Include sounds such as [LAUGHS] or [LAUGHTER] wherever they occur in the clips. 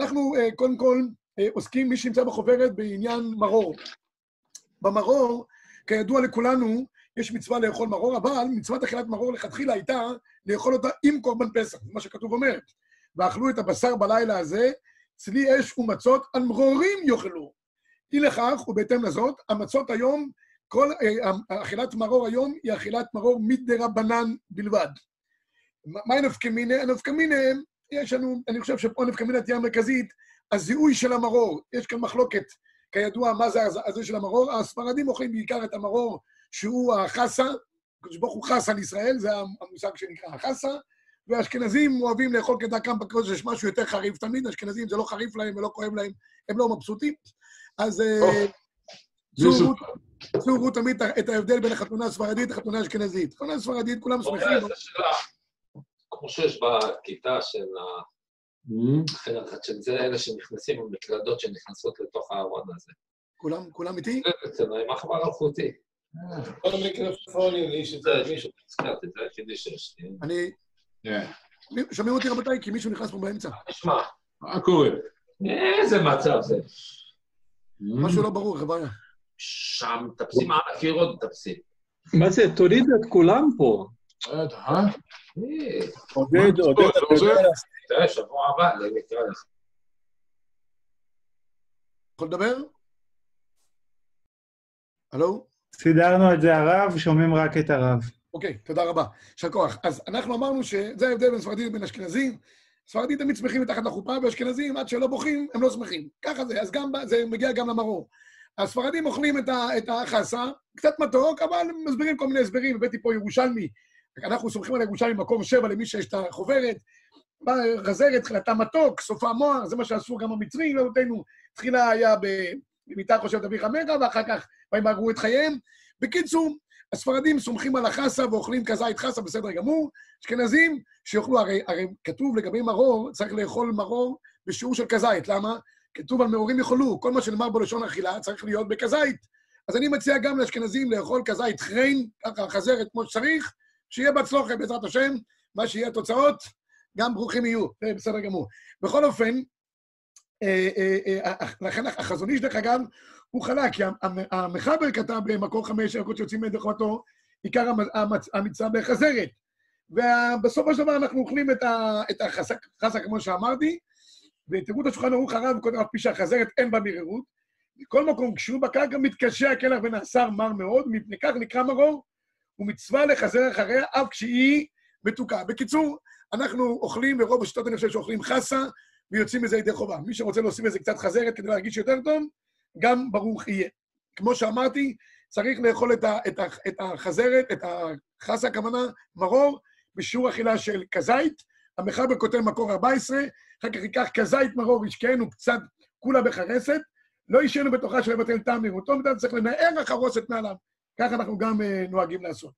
אנחנו אה, קודם כל אה, עוסקים, מי שנמצא בחוברת, בעניין מרור. במרור, כידוע לכולנו, יש מצווה לאכול מרור, אבל מצוות אכילת מרור לכתחילה הייתה לאכול אותה עם קורבן פסח, זה מה שכתוב אומר. ואכלו את הבשר בלילה הזה, צלי אש ומצות, על מרורים יאכלו. אי לכך, ובהתאם לזאת, המצות היום, כל אה, אכילת מרור היום היא אכילת מרור מדרבנן בלבד. מהי נפקא מיניה? יש לנו, אני חושב שפה נפקא מיניה תהיה המרכזית, הזיהוי של המרור. יש כאן מחלוקת, כידוע, מה זה הזיהוי של המרור. הספרדים אוכלים בעיקר את המרור שהוא החסה, הקדוש ברוך הוא חס על ישראל, זה המושג שנקרא החסה, ואשכנזים אוהבים לאכול כדרכם בקודש, יש משהו יותר חריף תמיד, אשכנזים זה לא חריף להם ולא כואב להם, הם לא מבסוטים. אז צורו תמיד את ההבדל בין החתונה הספרדית לחתונה האשכנזית. חתונה הספרדית, כולם שמחים. כמו שיש בכיתה של של זה אלה שנכנסים עם מקלדות שנכנסות לתוך הארון הזה. כולם, כולם איתי? כן, עם מחבר אלחוטי. כל המיקרופונים, לי שזה מישהו, הזכרתי, זה היחידי שיש לי. אני... שומעים אותי רבותיי, כי מישהו נכנס פה באמצע. נשמע. מה קורה? איזה מצב זה. משהו לא ברור, חבר'ה. שם, מטפסים על הקירות, מטפסים. מה זה? תוריד את כולם פה. אה? עודד, עודד, תראה, שבוע הבא, נקרא לך. יכול לדבר? הלו? סידרנו את זה הרב, שומעים רק את הרב. אוקיי, תודה רבה. יישר כוח. אז אנחנו אמרנו שזה ההבדל בין ספרדים לבין אשכנזים. ספרדים תמיד שמחים מתחת לחופה, ואשכנזים, עד שלא בוכים, הם לא שמחים. ככה זה, אז גם, זה מגיע גם למרור. הספרדים אוכלים את, ה, את החסה, קצת מתוק, אבל מסבירים כל מיני הסברים. הבאתי פה ירושלמי, אנחנו סומכים על ירושלמי מקום שבע למי שיש את החוברת. חזרת, תחילתה מתוק, סופה מוח, זה מה שעשו גם המצרים, לאבותינו. תחילה היה במיטה חושבת אביך עמך, ואחר כך וימהרו את חייהם. בקיצור, הספרדים סומכים על החסה ואוכלים כזית חסה, בסדר גמור. אשכנזים שיאכלו, הרי, הרי כתוב לגבי מרור, צריך לאכול מרור בשיעור של כזית. למה? כתוב על מרורים יאכלו, כל מה שנאמר בלשון אכילה צריך להיות בכזית. אז אני מציע גם לאשכנזים לאכול כזית חריין, ככה חזרת כמו שצריך, שיהיה בהצלחה בעזרת השם, מה שיהיה התוצאות, גם ברוכים יהיו, זה בסדר גמור. בכל אופן, אה, אה, אה, לכן החזון איש, דרך אגב, הוא חלק, כי המחבר כתב במקור חמש, ירקות שיוצאים מידי חובתו, עיקר המצווה בחזרת. ובסופו של דבר אנחנו אוכלים את החסה, כמו שאמרתי, ותראו את השולחן ערוך הרב, קודם על פי שהחזרת אין בה מרירות. מכל מקום, כשהוא בקרקע מתקשה הקלח ונעשה מר מאוד, מפני כך נקרא מרור, ומצווה לחזר אחריה, אף כשהיא מתוקה. בקיצור, אנחנו אוכלים, ורוב השיטות אני חושב שאוכלים חסה, ויוצאים מזה ידי חובה. מי שרוצה להוסיף לזה קצת חזרת כדי להרגיש יותר טוב, גם ברוך יהיה. כמו שאמרתי, צריך לאכול את, ה, את, ה, את החזרת, את החסה, הכוונה, מרור, בשיעור אכילה של כזית. המחבר כותב מקור 14, אחר כך ייקח כזית מרור, ישקענו קצת כולה בחרסת, לא ישנו בתוכה שלא יבטל טעם נראותו, ואתה צריך לנער החרוסת מעליו. ככה אנחנו גם uh, נוהגים לעשות.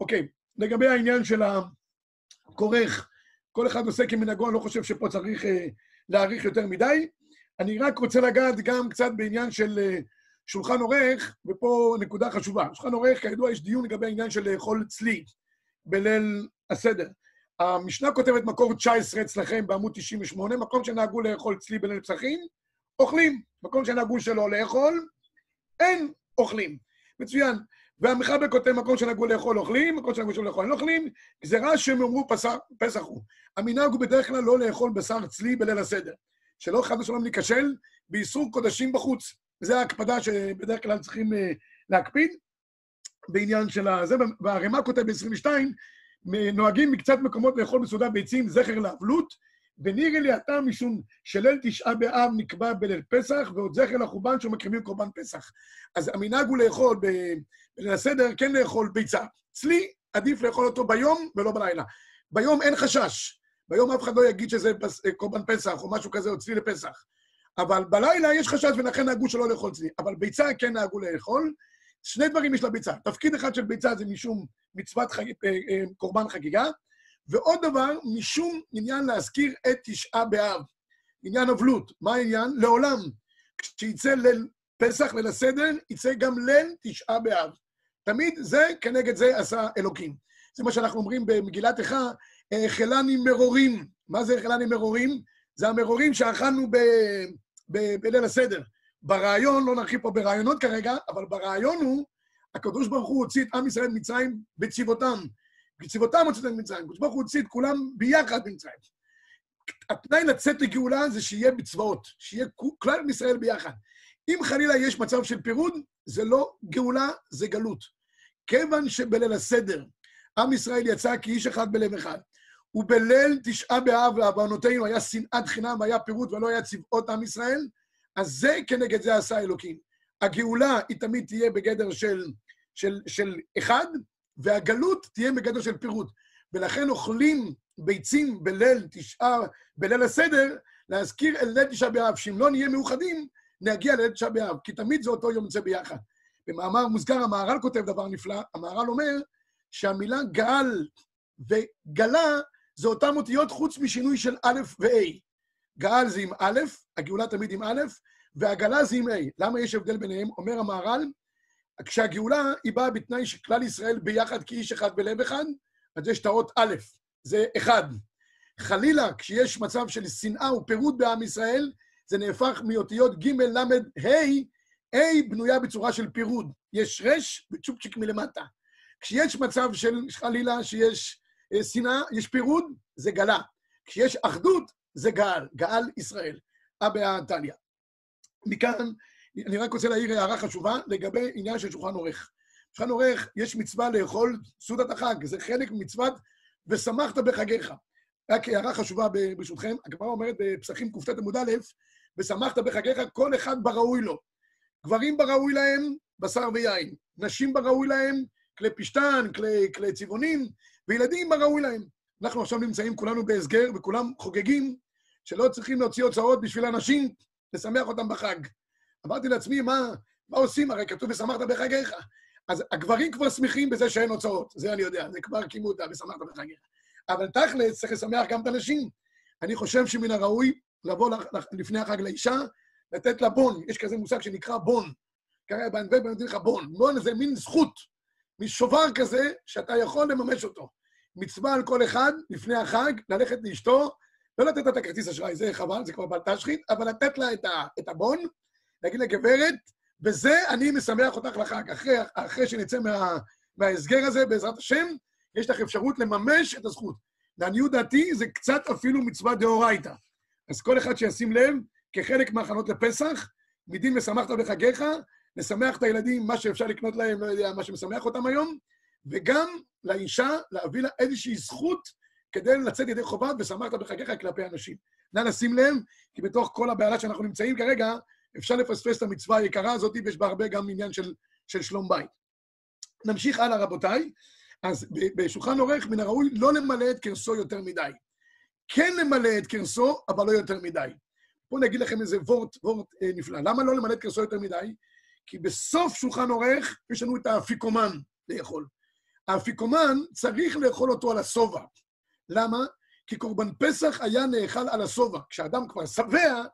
אוקיי, לגבי העניין של הכורך, כל אחד עושה כמנהגו, אני לא חושב שפה צריך uh, להאריך יותר מדי. אני רק רוצה לגעת גם קצת בעניין של uh, שולחן עורך, ופה נקודה חשובה. שולחן עורך, כידוע, יש דיון לגבי העניין של לאכול צלי בליל הסדר. המשנה כותבת מקור 19 אצלכם בעמוד 98, מקום שנהגו לאכול צלי בליל פסחים, אוכלים. מקום שנהגו שלא לאכול, אין אוכלים. מצוין. והמחבר כותב מקום שנהגו לאכול אוכלים, מקום שלא לאכול אין אוכלים, גזירה שהם אמרו פסח הוא. המנהג הוא בדרך כלל לא לאכול בשר צלי בליל הסדר. שלא חד ושלום להיכשל באיסור קודשים בחוץ. זו ההקפדה שבדרך כלל צריכים להקפיד בעניין של הזה. והרמ"א כותב ב-22, נוהגים מקצת מקומות לאכול בסעודה ביצים זכר לאבלות, ונראה לי הטעם משום שליל תשעה באב נקבע בליל פסח, ועוד זכר לחורבן שמקריבים קורבן פסח. אז המנהג הוא לאכול בליל הסדר, כן לאכול ביצה. אצלי עדיף לאכול אותו ביום ולא בלילה. ביום אין חשש. ביום אף אחד לא יגיד שזה קורבן פסח או משהו כזה, או צלי לפסח. אבל בלילה יש חשש ולכן נהגו שלא לאכול צלי. אבל ביצה כן נהגו לאכול. שני דברים יש לביצה. תפקיד אחד של ביצה זה משום מצוות חג... קורבן חגיגה, ועוד דבר, משום עניין להזכיר את תשעה באב. עניין אבלות. מה העניין? לעולם. כשיצא ליל פסח, ליל הסדר, יצא גם ליל תשעה באב. תמיד זה כנגד זה עשה אלוקים. זה מה שאנחנו אומרים במגילת איכה, האכלני מרורים. מה זה האכלני מרורים? זה המרורים שאכלנו ב- ב- בליל הסדר. ברעיון, לא נרחיב פה ברעיונות כרגע, אבל ברעיון הוא, הקדוש ברוך הוא הוציא את עם ישראל ממצרים בצבאותם. בצבאותם הוציא אותם ממצרים. הקדוש ברוך הוא הוציא את כולם ביחד ממצרים. התנאי לצאת לגאולה זה שיהיה בצבאות, שיהיה כלל עם ישראל ביחד. אם חלילה יש מצב של פירוד, זה לא גאולה, זה גלות. כיוון שבליל הסדר, עם ישראל יצא כאיש אחד בלב אחד, ובליל תשעה באב לעוונותינו היה שנאת חינם והיה פירוד ולא היה צבאות עם ישראל, אז זה כנגד זה עשה אלוקים. הגאולה היא תמיד תהיה בגדר של, של, של אחד, והגלות תהיה בגדר של פירוד. ולכן אוכלים ביצים בליל תשעה, בליל הסדר, להזכיר אל ליל תשעה באב, שאם לא נהיה מאוחדים, נגיע לליל תשעה באב, כי תמיד זה אותו יום יוצא ביחד. במאמר מוסגר המהר"ל כותב דבר נפלא, המהר"ל אומר שהמילה גאל וגלה זה אותן אותיות חוץ משינוי של א' ו-A. גאל זה עם א', הגאולה תמיד עם א', והגלה זה עם A. למה יש הבדל ביניהם? אומר המהר"ל, כשהגאולה היא באה בתנאי שכלל ישראל ביחד כאיש אחד בלב אחד, אז יש את האות א', זה אחד. חלילה, כשיש מצב של שנאה ופירוד בעם ישראל, זה נהפך מאותיות ג', ל', ה', ה' בנויה בצורה של פירוד. יש רש וצ'ופצ'יק מלמטה. כשיש מצב של חלילה שיש אה, שנאה, יש פירוד, זה גלה. כשיש אחדות, זה גאל, גאל ישראל. אבא טליה. מכאן, אני רק רוצה להעיר הערה חשובה לגבי עניין של שולחן עורך. שולחן עורך, יש מצווה לאכול סעודת החג, זה חלק ממצוות ושמחת בחגיך. רק הערה חשובה ברשותכם, הגמרא אומרת בפסחים קט עמוד א', ושמחת בחגיך כל אחד בראוי לו. גברים בראוי להם בשר ויין, נשים בראוי להם כלי פשתן, כלי, כלי צבעונים, וילדים בראוי להם. אנחנו עכשיו נמצאים כולנו בהסגר וכולם חוגגים שלא צריכים להוציא הוצאות בשביל אנשים, לשמח אותם בחג. אמרתי לעצמי, מה, מה עושים? הרי כתוב ושמחת בחגיך. אז הגברים כבר שמחים בזה שאין הוצאות, זה אני יודע, זה כבר קימו אותה ושמחת בחגיך. אבל תכלס, צריך לשמח גם את הנשים. אני חושב שמן הראוי לבוא לפני החג לאישה, לתת לה בון, יש כזה מושג שנקרא בון. כרגע בענבי בנותנים לך בון. בון זה מין זכות, מין שובר כזה, שאתה יכול לממש אותו. מצווה על כל אחד, לפני החג, ללכת לאשתו, לא לתת לה את הכרטיס אשראי, זה חבל, זה כבר בל תשחית, אבל לתת לה את, ה, את הבון, להגיד לה, גברת, בזה אני משמח אותך לחג. אחרי, אחרי שנצא מה, מההסגר הזה, בעזרת השם, יש לך אפשרות לממש את הזכות. לעניות דעתי, זה קצת אפילו מצווה דאורייתא. אז כל אחד שישים לב, כחלק מהכנות לפסח, מדין ושמחת בחגיך, לשמח את הילדים, מה שאפשר לקנות להם, לא יודע, מה שמשמח אותם היום, וגם לאישה, להביא לה איזושהי זכות כדי לצאת ידי חובה ושמחת בחגיך כלפי אנשים. נא לשים לב, כי בתוך כל הבהלה שאנחנו נמצאים כרגע, אפשר לפספס את המצווה היקרה הזאת, ויש בה הרבה גם עניין של, של שלום בית. נמשיך הלאה, רבותיי. אז בשולחן עורך, מן הראוי לא למלא את כרסו יותר מדי. כן למלא את כרסו, אבל לא יותר מדי. בואו אני אגיד לכם איזה וורט, וורט אה, נפלא. למה לא למלא את כרסו יותר מדי? כי בסוף שולחן עורך יש לנו את האפיקומן לאכול. האפיקומן צריך לאכול אותו על השובע. למה? כי קורבן פסח היה נאכל על השובע. כשאדם כבר שבע,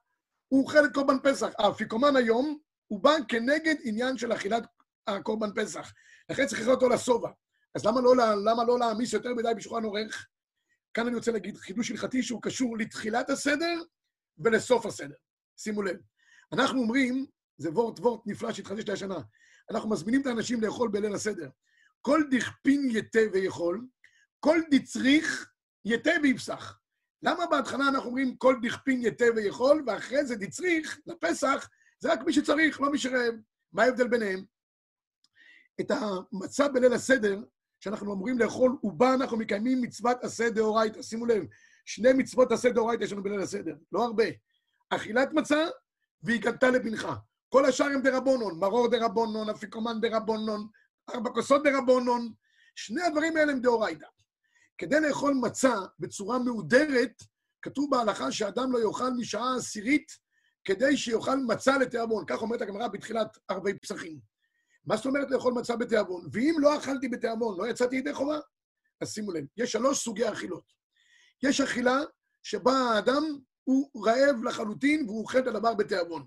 הוא אוכל את קורבן פסח. האפיקומן היום, הוא בא כנגד עניין של אכילת הקורבן פסח. לכן צריך לאכול אותו על השובע. אז למה לא, למה לא להעמיס יותר מדי בשולחן עורך? כאן אני רוצה להגיד חידוש הלכתי שהוא קשור לתחילת הסדר ולסוף הסדר. שימו לב. אנחנו אומרים, זה וורט וורט נפלא שהתחדש השנה, אנחנו מזמינים את האנשים לאכול בליל הסדר. כל דכפין יתה ויכול, כל דצריך יתה ויפסח. למה בהתחלה אנחנו אומרים כל דכפין יתה ויכול, ואחרי זה דצריך, לפסח, זה רק מי שצריך, לא מי שרעב. מה ההבדל ביניהם? את המצה בליל הסדר, שאנחנו אמורים לאכול ובה אנחנו מקיימים מצוות עשה דאורייתא. שימו לב, שני מצוות עשה דאורייתא יש לנו בליל הסדר, לא הרבה. אכילת מצה והגדת לבנך. כל השאר הם דרבונון, מרור דרבונון, אפיקומן דרבונון, ארבע כוסות דרבונון. שני הדברים האלה הם דאורייתא. כדי לאכול מצה בצורה מהודרת, כתוב בהלכה שאדם לא יאכל משעה עשירית כדי שיאכל מצה לתיאבון. כך אומרת הגמרא בתחילת ערבי פסחים. מה זאת אומרת לאכול מצה בתיאבון? ואם לא אכלתי בתיאבון, לא יצאתי ידי חובה? אז שימו לב, יש שלוש סוגי אכילות. יש אכילה שבה האדם הוא רעב לחלוטין והוא אוכל את הדבר בתיאבון.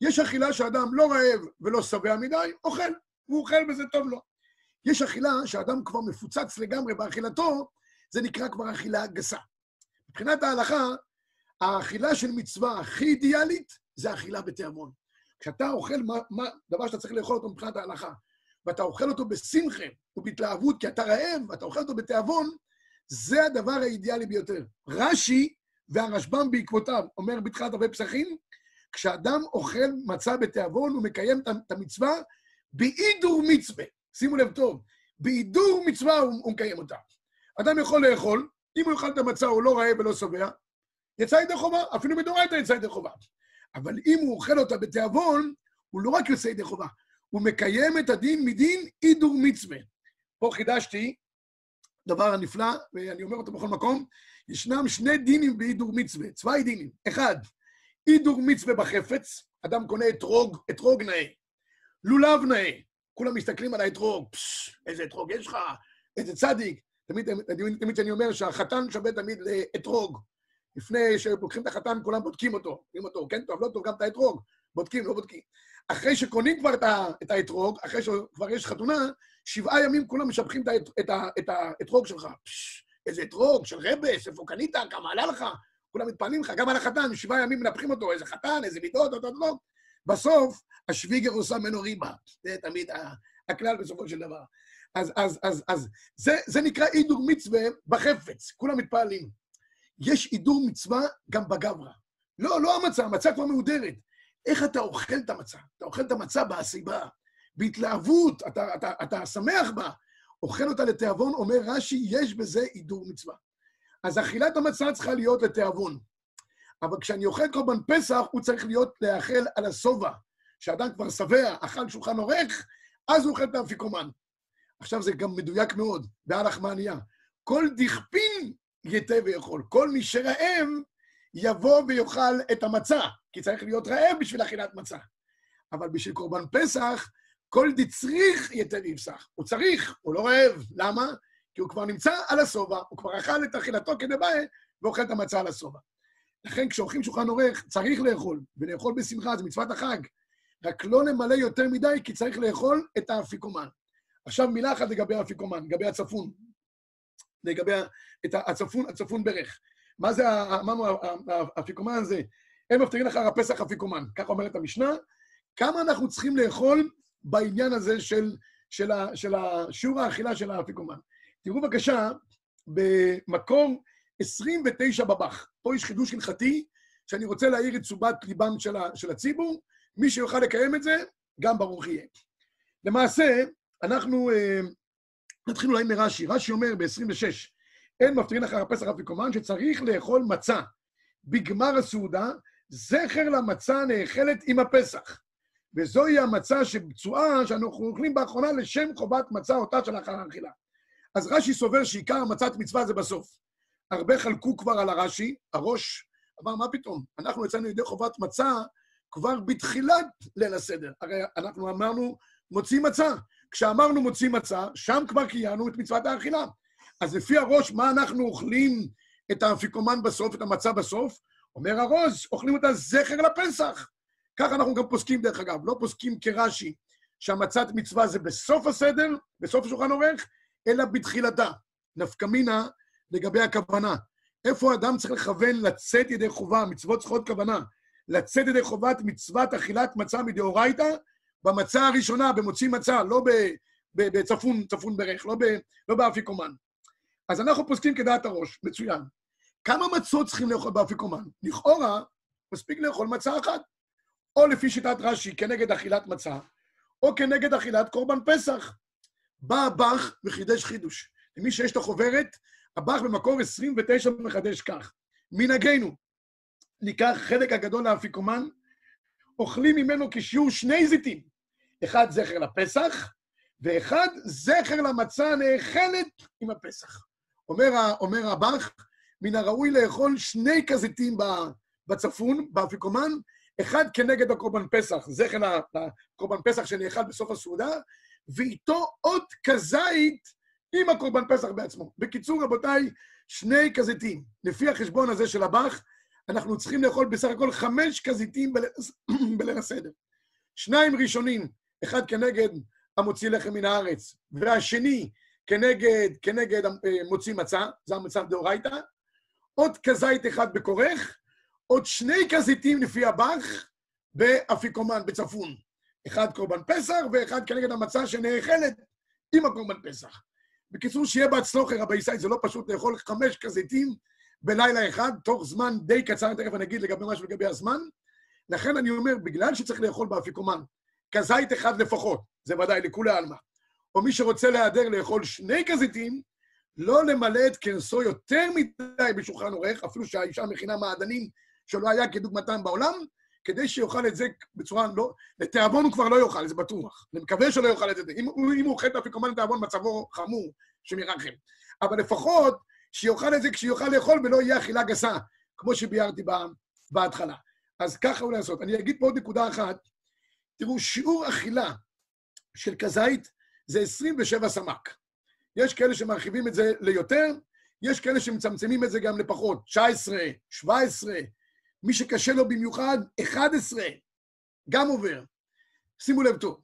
יש אכילה שאדם לא רעב ולא שבע מדי, אוכל, והוא אוכל וזה טוב לו. יש אכילה שאדם כבר מפוצץ לגמרי באכילתו, זה נקרא כבר אכילה גסה. מבחינת ההלכה, האכילה של מצווה הכי אידיאלית זה אכילה בתיאבון. כשאתה אוכל מה, מה, דבר שאתה צריך לאכול אותו מבחינת ההלכה, ואתה אוכל אותו בשמחה ובהתלהבות כי אתה רעב, ואתה אוכל אותו בתיאבון, זה הדבר האידיאלי ביותר. רש"י והרשב"ם בעקבותיו אומר בתחילת הרבה פסחים, כשאדם אוכל מצה בתיאבון, הוא מקיים את המצווה בהידור מצווה. שימו לב טוב, בהידור מצווה הוא, הוא מקיים אותה. אדם יכול לאכול, אם הוא יאכל את המצה הוא לא רעב ולא שבע, יצא ידי חובה, אפילו מדורייתא יצא ידי חובה. אבל אם הוא אוכל אותה בתיאבון, הוא לא רק יוצא ידי חובה, הוא מקיים את הדין מדין הידור מצווה. פה חידשתי דבר הנפלא, ואני אומר אותו בכל מקום, ישנם שני דינים בהידור מצווה, צווי דינים. אחד, הידור מצווה בחפץ, אדם קונה אתרוג, אתרוג נאה, לולב נאה, כולם מסתכלים על האתרוג, פשש, איזה אתרוג יש לך, איזה צדיק. תמיד, תמיד, שאני אומר שהחתן שווה תמיד לאתרוג. לפני שלוקחים את החתן, כולם בודקים אותו. אומרים אותו, כן טוב, לא טוב, גם את האתרוג. בודקים, לא בודקים. אחרי שקונים כבר את האתרוג, אחרי שכבר יש חתונה, שבעה ימים כולם משבחים את האתרוג שלך. איזה אתרוג של רבס, איפה קנית, כמה עלה לך? כולם מתפעלים לך, גם על החתן, שבעה ימים מנפחים אותו, איזה חתן, איזה מידות, אותו, אותו. בסוף, השוויגר עושה ממנו ריבה. זה תמיד הכלל בסופו של דבר. אז, אז, אז, אז זה, זה נקרא הידור מצווה בחפץ, כולם מתפעלים. יש הידור מצווה גם בגברא. לא, לא המצה, המצה כבר מהודרת. איך אתה אוכל את המצה? אתה אוכל את המצה בהסיבה, בהתלהבות, אתה, אתה, אתה שמח בה. אוכל אותה לתיאבון, אומר רש"י, יש בזה הידור מצווה. אז אכילת המצה צריכה להיות לתיאבון. אבל כשאני אוכל קורבן פסח, הוא צריך להיות להאכל על השובע. כשאדם כבר שבע, אכל שולחן עורך, אז הוא אוכל את האפיקומן. עכשיו זה גם מדויק מאוד, בהלך מענייה. כל דכפין יתה ויאכול. כל מי שרעב, יבוא ויאכל את המצה, כי צריך להיות רעב בשביל אכילת מצה. אבל בשביל קורבן פסח, כל דצריך יתה ויפסח. הוא צריך, הוא לא רעב. למה? כי הוא כבר נמצא על השובע, הוא כבר אכל את אכילתו כדבעי, ואוכל את המצה על השובע. לכן כשאוכלים שולחן עורך, צריך לאכול, ולאכול בשמחה, זה מצוות החג. רק לא למלא יותר מדי, כי צריך לאכול את האפיקומן. עכשיו מילה אחת לגבי האפיקומן, לגבי הצפון. לגבי את הצפון, הצפון ברך. מה זה, אמרנו, האפיקומן הזה? הם מפתירים לך הפסח אפיקומן, כך אומרת המשנה. כמה אנחנו צריכים לאכול בעניין הזה של, של, ה, של שיעור האכילה של האפיקומן? תראו בבקשה, במקור 29 בבח. פה יש חידוש הלכתי, שאני רוצה להעיר את תשומת ליבם של, ה, של הציבור. מי שיוכל לקיים את זה, גם ברוך יהיה. למעשה, אנחנו uh, נתחיל אולי מרש"י. רש"י אומר ב-26, אין מפטרין אחר הפסח אפיקומן, שצריך לאכול מצה בגמר הסעודה, זכר למצה נאכלת עם הפסח. וזוהי המצה שבצועה שאנחנו אוכלים באחרונה לשם חובת מצה אותה של אחר האכילה. אז רש"י סובר שעיקר המצת מצווה זה בסוף. הרבה חלקו כבר על הרש"י, הראש אמר, מה פתאום? אנחנו יצאנו ידי חובת מצה כבר בתחילת ליל הסדר. הרי אנחנו אמרנו, מוציא מצה. כשאמרנו מוציא מצה, שם כבר קיימנו את מצוות האכילה. אז לפי הראש, מה אנחנו אוכלים את האפיקומן בסוף, את המצה בסוף? אומר הראש, אוכלים אותה זכר לפסח. ככה אנחנו גם פוסקים, דרך אגב, לא פוסקים כרש"י, שהמצת מצווה זה בסוף הסדר, בסוף השולחן עורך, אלא בתחילתה. נפקא מינה לגבי הכוונה. איפה אדם צריך לכוון לצאת ידי חובה, מצוות צריכות כוונה. לצאת ידי חובת מצוות אכילת מצה מדאורייתא, במצה הראשונה, במוציא מצה, לא בצפון, צפון ברך, לא, ב, לא באפיקומן. אז אנחנו פוסקים כדעת הראש, מצוין. כמה מצות צריכים לאכול באפיקומן? לכאורה, מספיק לאכול מצה אחת. או לפי שיטת רש"י, כנגד אכילת מצה, או כנגד אכילת קורבן פסח. בא הבח וחידש חידוש. למי שיש את החוברת, הבח במקור 29 מחדש כך. מנהגנו, ניקח חלק הגדול לאפיקומן, אוכלים ממנו כשיעור שני זיתים. אחד זכר לפסח, ואחד זכר למצה הנאכלת עם הפסח. אומר, אומר הבח, מן הראוי לאכול שני כזיתים בצפון, באפיקומן, אחד כנגד הקורבן פסח, זכר לקורבן פסח שנאכל בסוף הסעודה, ואיתו עוד כזית עם הקורבן פסח בעצמו. בקיצור, רבותיי, שני כזיתים. לפי החשבון הזה של הבח, אנחנו צריכים לאכול בסך הכל חמש כזיתים [CLEARS THROAT] בליל הסדר. שניים ראשונים, אחד כנגד המוציא לחם מן הארץ, והשני כנגד, כנגד אה, מוציא מצה, זה המצב דאורייתא, עוד כזית אחד בכורך, עוד שני כזיתים לפי הבח באפיקומן, בצפון. אחד קורבן פסח ואחד כנגד המצה שנאכלת עם הקורבן פסח. בקיצור, שיהיה בהצלוחר, רבי ישראל, זה לא פשוט לאכול חמש כזיתים בלילה אחד, תוך זמן די קצר, תכף אני אגיד לגבי משהו לגבי הזמן. לכן אני אומר, בגלל שצריך לאכול באפיקומן, כזית אחד לפחות, זה ודאי לכולי עלמא, או מי שרוצה להיעדר לאכול שני כזיתים, לא למלא את כרסו יותר מדי בשולחן עורך, אפילו שהאישה מכינה מעדנים שלא היה כדוגמתם בעולם, כדי שיאכל את זה בצורה לא... לתיאבון הוא כבר לא יאכל, זה בטוח. אני מקווה שלא יאכל את זה. אם, אם הוא אוכל את האפיקומן לתיאבון, מצבו חמור, שמרחם. אבל לפחות שיאכל את זה כשיאכל לאכול ולא יהיה אכילה גסה, כמו שביארתי בהתחלה. אז ככה הוא לעשות. אני אגיד פה עוד נקודה אחת. תראו, שיעור אכילה של כזית זה 27 סמ"ק. יש כאלה שמרחיבים את זה ליותר, יש כאלה שמצמצמים את זה גם לפחות, 19, 17, מי שקשה לו במיוחד, 11, גם עובר. שימו לב טוב,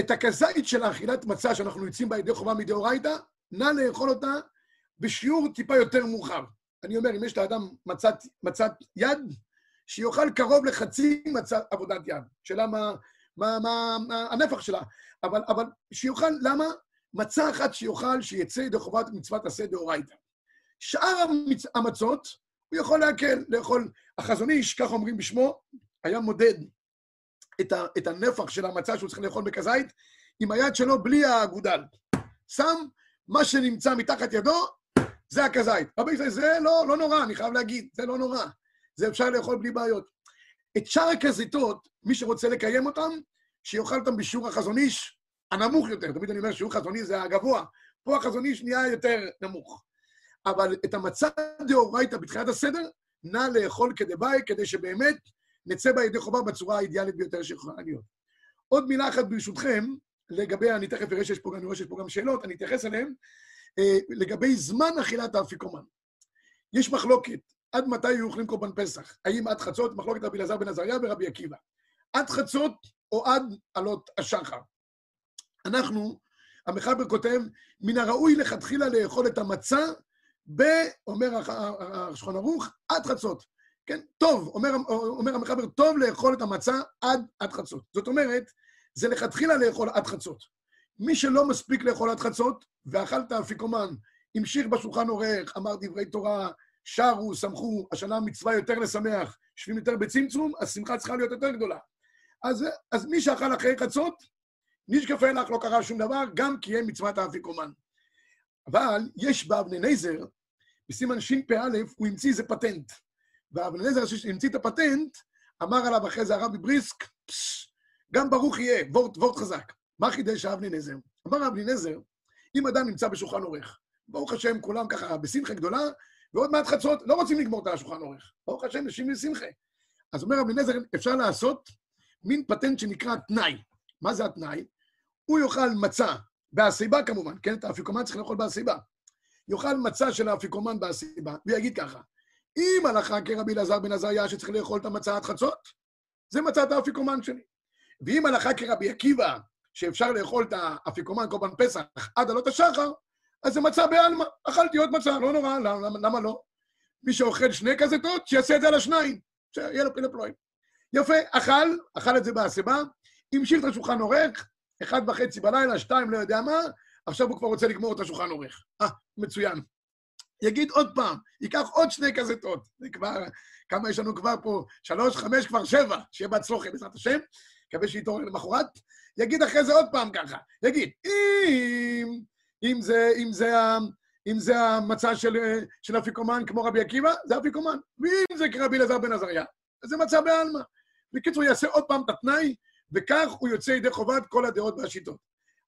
את הכזית של האכילת מצה שאנחנו יוצאים בה ידי חובה מדאורייתא, נא לאכול אותה בשיעור טיפה יותר מורחב. אני אומר, אם יש לאדם מצת, מצת יד, שיאכל קרוב לחצי מצת עבודת יד. שאלה מה, מה, מה, מה הנפח שלה. אבל, אבל שיאכל, למה? מצה אחת שיאכל, שיצא ידי חובת מצוות עשה דאורייתא. שאר המצ... המצות, הוא יכול להקל, לאכול. החזון איש, כך אומרים בשמו, היה מודד את, ה, את הנפח של המצה שהוא צריך לאכול בכזית עם היד שלו בלי האגודל. שם מה שנמצא מתחת ידו, זה הכזית. רבי ישראל, זה לא, לא נורא, אני חייב להגיד, זה לא נורא. זה אפשר לאכול בלי בעיות. את שאר הכזיתות, מי שרוצה לקיים אותם, שיאכל אותם בשיעור החזון איש הנמוך יותר. תמיד אני אומר שיעור חזון איש זה הגבוה. פה החזון איש נהיה יותר נמוך. אבל את המצה דאורייתא בתחילת הסדר, נא לאכול כדבעי, כדי שבאמת נצא בה ידי חובה בצורה האידיאלית ביותר שיכולה להיות. עוד מילה אחת ברשותכם, לגבי, אני תכף אראה שיש פה, אני רואה שיש פה גם שאלות, אני אתייחס אליהן, אה, לגבי זמן אכילת האפיקומן. יש מחלוקת, עד מתי היו אוכלים קורבן פסח? האם עד חצות? מחלוקת רבי אלעזר בן עזריה ורבי עקיבא. עד חצות או עד עלות השחר. אנחנו, המחבר כותב, מן הראוי לכתחילה לאכול את המצה ב... אומר השולחן ערוך, עד חצות. כן? טוב, אומר, אומר המחבר, טוב לאכול את המצה עד, עד חצות. זאת אומרת, זה לכתחילה לאכול עד חצות. מי שלא מספיק לאכול עד חצות, ואכל את האפיקומן, המשיך בשולחן עורך, אמר דברי תורה, שרו, שמחו, השנה מצווה יותר לשמח, יושבים יותר בצמצום, השמחה צריכה להיות יותר גדולה. אז, אז מי שאכל אחרי חצות, נשקפה לך, לא קרה שום דבר, גם קיים מצוות האפיקומן. אבל יש באבני נזר, בסימן שפ"א, הוא המציא איזה פטנט. ואבני נזר שהמציא את הפטנט, אמר עליו אחרי זה הרבי בריסק, פשש, גם ברוך יהיה, וורט, וורט חזק. מה חידש אבני נזר? אמר אבני נזר, אם אדם נמצא בשולחן עורך, ברוך השם, כולם ככה בשמחה גדולה, ועוד מעט חצות, לא רוצים לגמור את השולחן עורך. ברוך השם, נשים בשמחה. אז אומר אבני נזר, אפשר לעשות מין פטנט שנקרא תנאי. מה זה התנאי? הוא יאכל מצה, בהסיבה כמובן, כן? את האפיקומן צריך לאכול בהסיבה. יאכל מצה של האפיקומן בהסיבה, ויגיד ככה, אם הלכה כרבי אלעזר בן עזריה שצריך לאכול את המצה עד חצות, זה מצת האפיקומן שלי. ואם הלכה כרבי עקיבא, שאפשר לאכול את האפיקומן קורבן פסח עד עלות השחר, אז זה מצה בעלמא. אכלתי עוד מצה, לא נורא, למה, למה לא? מי שאוכל שני כזיתות, שיעשה את זה על השניים, שיהיה לו פלואים. יפה, אכל, אכל את זה בהסיבה, המשיך את השולחן עורך, אחד וחצי בלילה, שתיים, לא יודע מה, עכשיו הוא כבר רוצה לגמור את השולחן עורך. אה, מצוין. יגיד עוד פעם, ייקח עוד שני כזיתות. זה כבר, כמה יש לנו כבר פה? שלוש, חמש, כבר שבע. שיהיה בהצלוחה, בעזרת השם. מקווה שיתעורר למחרת. יגיד אחרי זה עוד פעם ככה. יגיד, אם, אם זה, אם זה, אם זה המצע של, של אפיקומן כמו רבי עקיבא, זה אפיקומן. ואם זה כרבי אלעזר בן עזריה, זה מצע בעלמא. בקיצור, יעשה עוד פעם את התנאי, וכך הוא יוצא ידי חובת כל הדעות והשיטות.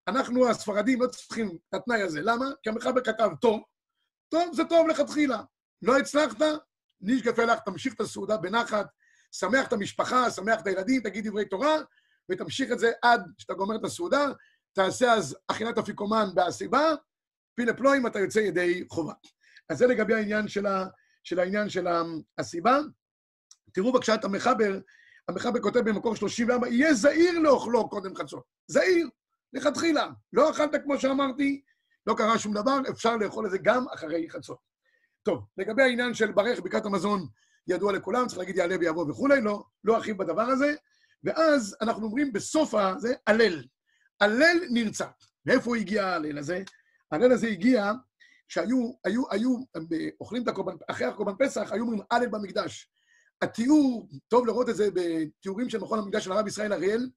אנחנו, הספרדים, לא צריכים את התנאי הזה. למה? כי המחבר כתב טוב, טוב זה טוב לכתחילה. לא הצלחת, נשגפה לך, תמשיך את הסעודה בנחת, שמח את המשפחה, שמח את הילדים, תגיד דברי תורה, ותמשיך את זה עד שאתה גומר את הסעודה, תעשה אז אכילת אפיקומן בהסיבה, פילה פלואים, אתה יוצא ידי חובה. אז זה לגבי העניין של, ה, של העניין של הסיבה. תראו בבקשה את המחבר, המחבר כותב במקור 34, יהיה זהיר לאוכלו קודם חצות. זהיר, לכתחילה. לא אכלת כמו שאמרתי, לא קרה שום דבר, אפשר לאכול את זה גם אחרי חצות. טוב, לגבי העניין של ברך ברכת המזון ידוע לכולם, צריך להגיד יעלה ויבוא וכולי, לא, לא ארחיב בדבר הזה. ואז אנחנו אומרים בסוף הזה, הלל. הלל נרצע. מאיפה הגיע ההלל הזה? ההלל הזה הגיע כשהיו, היו, היו, הם אוכלים את הקורבן, אחרי הקורבן פסח, היו אומרים הלל במקדש. התיאור, טוב לראות את זה בתיאורים של מכון המקדש של הרב ישראל אריאל,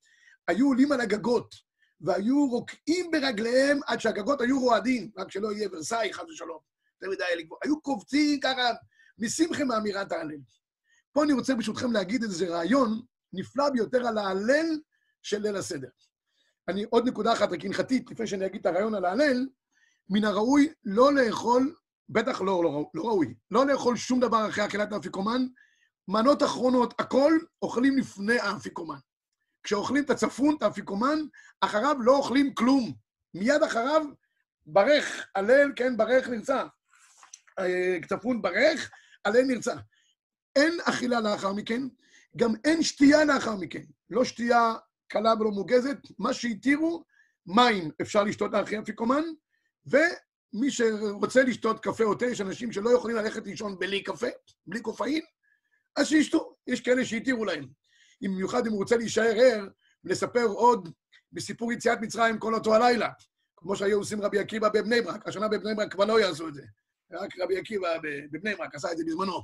היו עולים על הגגות, והיו רוקעים ברגליהם עד שהגגות היו רועדים, רק שלא יהיה ורסאי, חס ושלום. זה מדי לגבור. היו קובצים ככה משמחה מאמירת ההלל. פה אני רוצה ברשותכם להגיד איזה רעיון נפלא ביותר על ההלל של ליל הסדר. אני, עוד נקודה אחת רק הלכתית, לפני שאני אגיד את הרעיון על ההלל, מן הראוי לא לאכול, בטח לא, לא, לא ראוי, לא לאכול שום דבר אחרי אכילת האפיקומן, מנות אחרונות, הכל אוכלים לפני האפיקומן. כשאוכלים את הצפון, את האפיקומן, אחריו לא אוכלים כלום. מיד אחריו, ברך, הלל, כן, ברך נרצע. אה, צפון ברך, הלל נרצע. אין אכילה לאחר מכן, גם אין שתייה לאחר מכן. לא שתייה קלה ולא מוגזת, מה שהתירו, מים אפשר לשתות אחרי אפיקומן, ומי שרוצה לשתות קפה או תה, יש אנשים שלא יכולים ללכת לישון בלי קפה, בלי קופאין, אז שישתו, יש כאלה שהתירו להם. במיוחד אם הוא רוצה להישאר ער ולספר עוד בסיפור יציאת מצרים כל אותו הלילה, כמו שהיו עושים רבי עקיבא בבני ברק. השנה בבני ברק כבר לא יעשו את זה. רק רבי עקיבא בבני ברק עשה את זה בזמנו.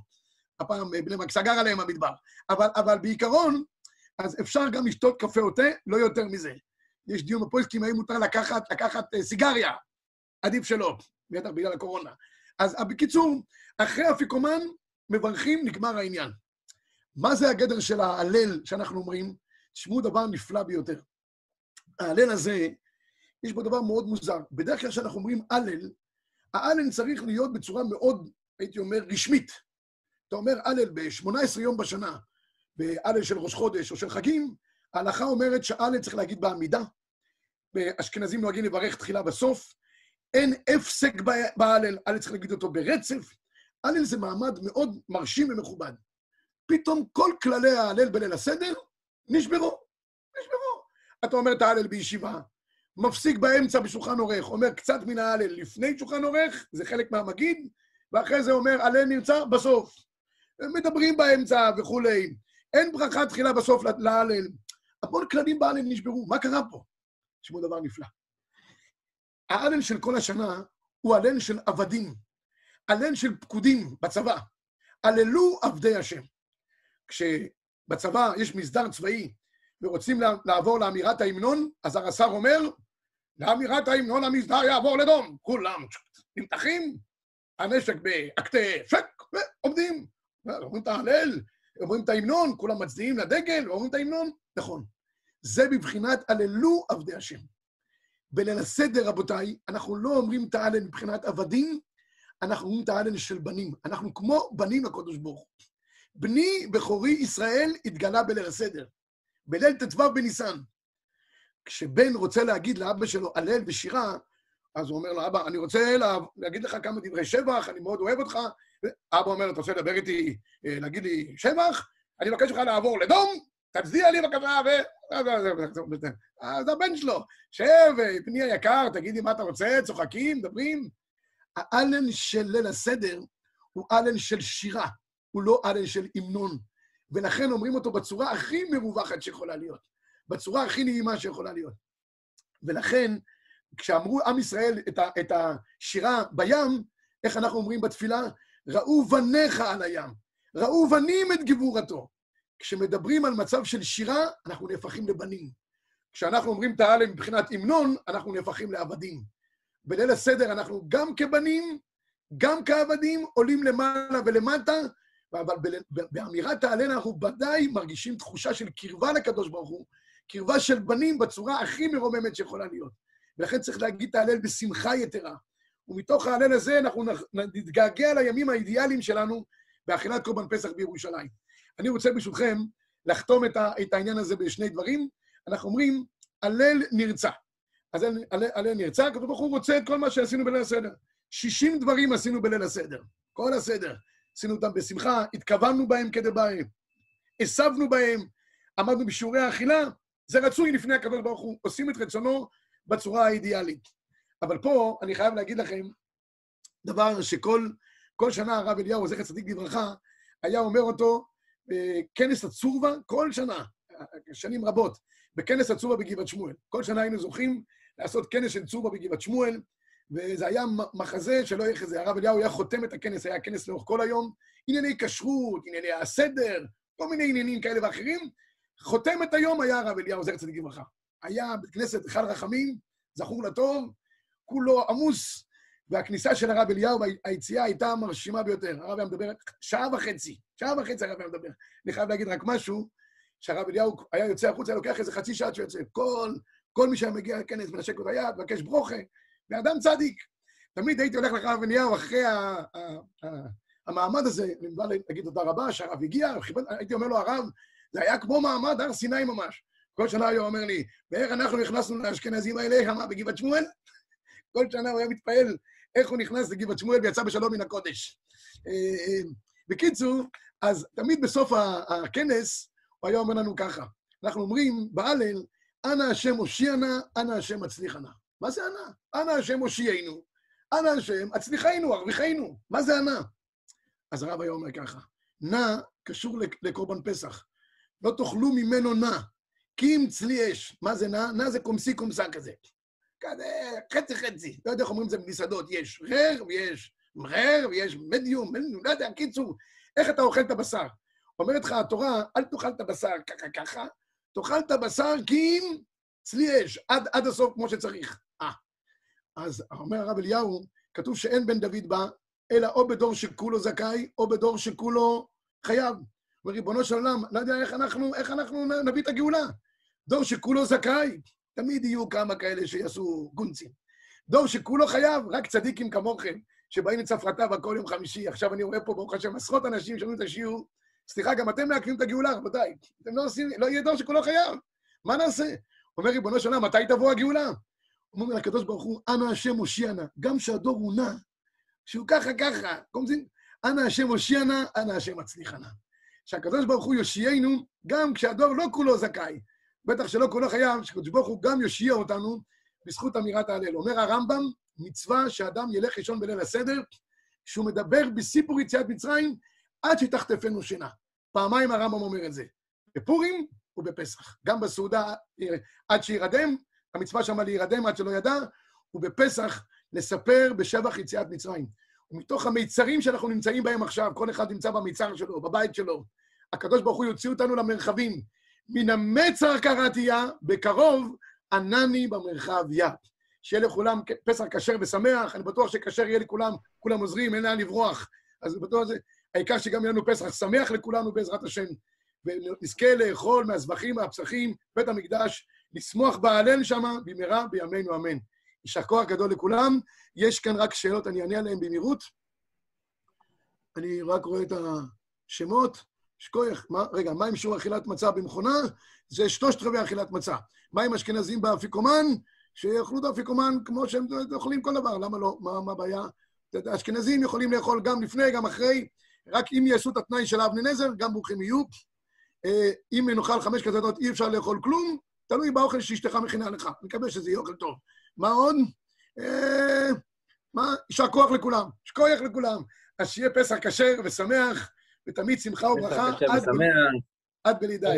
הפעם בני ברק סגר עליהם המדבר. אבל, אבל בעיקרון, אז אפשר גם לשתות קפה או תה, לא יותר מזה. יש דיון בפויסקים האם מותר לקחת, לקחת אה, סיגריה. עדיף שלא, בטח בגלל הקורונה. אז בקיצור, אחרי אפיקומן, מברכים, נגמר העניין. מה זה הגדר של ההלל שאנחנו אומרים? תשמעו דבר נפלא ביותר. ההלל הזה, יש בו דבר מאוד מוזר. בדרך כלל כשאנחנו אומרים הלל, ההלל צריך להיות בצורה מאוד, הייתי אומר, רשמית. אתה אומר הלל ב-18 יום בשנה, בהלל של ראש חודש או של חגים, ההלכה אומרת שהלל צריך להגיד בעמידה. באשכנזים נוהגים לברך תחילה בסוף. אין הפסק בהלל, הלל צריך להגיד אותו ברצף. הלל זה מעמד מאוד מרשים ומכובד. פתאום כל כללי ההלל בליל הסדר נשברו, נשברו. אתה אומר את ההלל בישיבה, מפסיק באמצע בשולחן עורך, אומר קצת מן ההלל לפני שולחן עורך, זה חלק מהמגיד, ואחרי זה אומר הלל נרצע בסוף. מדברים באמצע וכולי. אין ברכה תחילה בסוף להלל. המון כללים בהלל נשברו, מה קרה פה? תשמעו דבר נפלא. ההלל של כל השנה הוא הלל של עבדים, הלל של פקודים בצבא. הללו עבדי השם. כשבצבא יש מסדר צבאי ורוצים לעבור לאמירת ההמנון, אז הרס"ר אומר, לאמירת ההמנון המסדר יעבור לדום. כולם נמתחים, הנשק באקטי שק, ועומדים. אומרים את ההלל, אומרים את ההמנון, כולם מצדיעים לדגל, ואומרים את ההמנון. נכון. זה בבחינת הללו עבדי השם. בליל הסדר, רבותיי, אנחנו לא אומרים את ההלל מבחינת עבדים, אנחנו אומרים את ההלל של בנים. אנחנו כמו בנים לקדוש ברוך הוא. בני בכורי ישראל התגלה בליל הסדר, בליל ט"ו בניסן. כשבן רוצה להגיד לאבא שלו הלל ושירה, אז הוא אומר לו, אבא, אני רוצה לה, להגיד לך כמה דברי שבח, אני מאוד אוהב אותך. אבא אומר, אתה רוצה לדבר איתי, אה, להגיד לי שבח? אני מבקש ממך לעבור לדום, תצדיע לי בקפה, ו... אז הבן שלו, שב, בני היקר, תגידי מה אתה רוצה, צוחקים, מדברים. האלן של ליל הסדר הוא אלן של שירה. הוא לא אלן של המנון. ולכן אומרים אותו בצורה הכי מרווחת שיכולה להיות, בצורה הכי נעימה שיכולה להיות. ולכן, כשאמרו עם ישראל את, ה, את השירה בים, איך אנחנו אומרים בתפילה? ראו בניך על הים, ראו בנים את גבורתו. כשמדברים על מצב של שירה, אנחנו נהפכים לבנים. כשאנחנו אומרים את ההלם מבחינת המנון, אנחנו נהפכים לעבדים. בליל הסדר אנחנו גם כבנים, גם כעבדים, עולים למעלה ולמטה, אבל באמירת ההלל אנחנו ודאי מרגישים תחושה של קרבה לקדוש ברוך הוא, קרבה של בנים בצורה הכי מרוממת שיכולה להיות. ולכן צריך להגיד את ההלל בשמחה יתרה. ומתוך ההלל הזה אנחנו נתגעגע לימים האידיאליים שלנו באכילת קורבן פסח בירושלים. אני רוצה ברשותכם לחתום את, העניין הזה בשני דברים. אנחנו אומרים, הלל נרצע. אז הלל נרצע, הקדוש ברוך הוא רוצה את כל מה שעשינו בליל הסדר. 60 דברים עשינו בליל הסדר, כל הסדר. עשינו אותם בשמחה, התכוונו בהם כדבעי, הסבנו בהם, עמדנו בשיעורי האכילה, זה רצוי לפני הקדוש ברוך הוא, עושים את רצונו בצורה האידיאלית. אבל פה אני חייב להגיד לכם דבר שכל כל שנה הרב אליהו, זכר צדיק לברכה, היה אומר אותו בכנס הצורבה כל שנה, שנים רבות, בכנס הצורבה בגבעת שמואל. כל שנה היינו זוכים לעשות כנס של צורבה בגבעת שמואל, וזה היה מחזה שלא יהיה כזה. הרב אליהו היה חותם את הכנס, היה כנס לאורך כל היום, ענייני כשרות, ענייני הסדר, כל מיני עניינים כאלה ואחרים. חותם את היום היה הרב אליהו, זכר צדיק לברכה. היה בית כנסת אחד רחמים, זכור לטוב, כולו עמוס, והכניסה של הרב אליהו והיציאה הייתה מרשימה ביותר. הרב היה מדבר שעה וחצי, שעה וחצי הרב היה מדבר. אני חייב להגיד רק משהו, שהרב אליהו היה יוצא החוצה, היה לוקח איזה חצי שעה שיוצא. כל, כל מי שהיה מגיע לכנס, מנשק לו את היד, מבקש ברוכה, ואדם צדיק. תמיד הייתי הולך לרב אליהו אחרי ה, המעמד הזה, אני בא להגיד תודה רבה שהרב הגיע, הייתי אומר לו, הרב, זה היה כמו מעמד הר סיני ממש. כל שנה הוא אומר לי, ואיך אנחנו נכנסנו לאשכנזים האלה, כמה בגבעת שמואל? [LAUGHS] כל שנה הוא היה מתפעל איך הוא נכנס לגבעת שמואל ויצא בשלום מן הקודש. אה, אה, בקיצור, אז תמיד בסוף הכנס הוא היה אומר לנו ככה, אנחנו אומרים בהלל, אנא השם הושיע נא, אנא השם מצליחה נא. מה זה אנא? אנא השם הושיענו, אנא השם הצליחנו, ארוויחנו. מה זה אנא? אז הרב היה אומר ככה, נא קשור לקורבן פסח. לא תאכלו ממנו נא, כי אם צלי אש. מה זה נא? נא זה קומסי קומסה כזה. כזה, חצי חצי. לא יודע איך אומרים את זה במסעדות. יש רר ויש מרר ויש מדיום, לא יודע, קיצור, איך אתה אוכל את הבשר? אומרת לך התורה, אל תאכל את הבשר ככה ככה, תאכל את הבשר כי אם צלי אש, עד, עד הסוף כמו שצריך. אז אומר הרב אליהו, כתוב שאין בן דוד בא, אלא או בדור שכולו זכאי, או בדור שכולו חייב. וריבונו של עולם, לא יודע איך אנחנו, איך אנחנו נביא את הגאולה. דור שכולו זכאי, תמיד יהיו כמה כאלה שיעשו גונצים. דור שכולו חייב, רק צדיקים כמוכם, שבאים לצפרתה כל יום חמישי. עכשיו אני רואה פה, ברוך השם, עשרות אנשים שומעים את השיעור. סליחה, גם אתם מעכבים את הגאולה, רבותיי. אתם לא עושים, לא יהיה דור שכולו חייב. מה נעשה? אומר ריבונו של עולם, מתי תבוא הגאולה? אומר לקדוש ברוך הוא, אנא השם הושיע נא. גם שהדור הוא נע, שהוא ככה ככה, אנא השם הושיע נא, אנא השם מצליחה נא. שהקדוש ברוך הוא יושיענו גם כשהדור לא כולו זכאי. בטח שלא כולו חייב, שקדוש ברוך הוא גם יושיע אותנו בזכות אמירת ההלל. אומר הרמב"ם, מצווה שאדם ילך לישון בליל הסדר, שהוא מדבר בסיפור יציאת מצרים עד שתחטפנו שינה. פעמיים הרמב"ם אומר את זה, בפורים ובפסח. גם בסעודה עד שירדם, המצווה שמה להירדם עד שלא ידע, ובפסח לספר בשבח יציאת מצרים. ומתוך המיצרים שאנחנו נמצאים בהם עכשיו, כל אחד נמצא במיצר שלו, בבית שלו, הקדוש ברוך הוא יוציא אותנו למרחבים. מן המצר קראתיה, בקרוב ענני במרחב יד. שיהיה לכולם פסח כשר ושמח, אני בטוח שכשר יהיה לכולם, כולם עוזרים, אין לאן לברוח. אז בטוח זה, העיקר שגם יהיה לנו פסח שמח לכולנו בעזרת השם, ונזכה לאכול מהזבחים, מהפסחים, בית המקדש, לשמוח בהלל שמה, במהרה בימינו אמן. יישר כוח גדול לכולם. יש כאן רק שאלות, אני אענה עליהן במהירות. אני רק רואה את השמות. שכוייך, מה, רגע, מה עם שיעור אכילת מצה במכונה? זה שלושת רבעי אכילת מצה. מה עם אשכנזים באפיקומן? שיאכלו את האפיקומן כמו שהם אוכלים כל דבר, למה לא? מה הבעיה? אשכנזים יכולים לאכול גם לפני, גם אחרי, רק אם יעשו את התנאי של אבני נזר, גם ברוכים יהיו. אה, אם נאכל חמש כזאת, אי אפשר לאכול כלום, תלוי באוכל שאשתך מכינה לך. אני מקווה שזה יהיה אוכל טוב. מה עוד? אה, מה? יישר כוח לכולם, שכוח לכולם. אז שיהיה פסח כשר ושמח, ותמיד שמחה וברכה. פסח כשר ושמח. עד בלי די.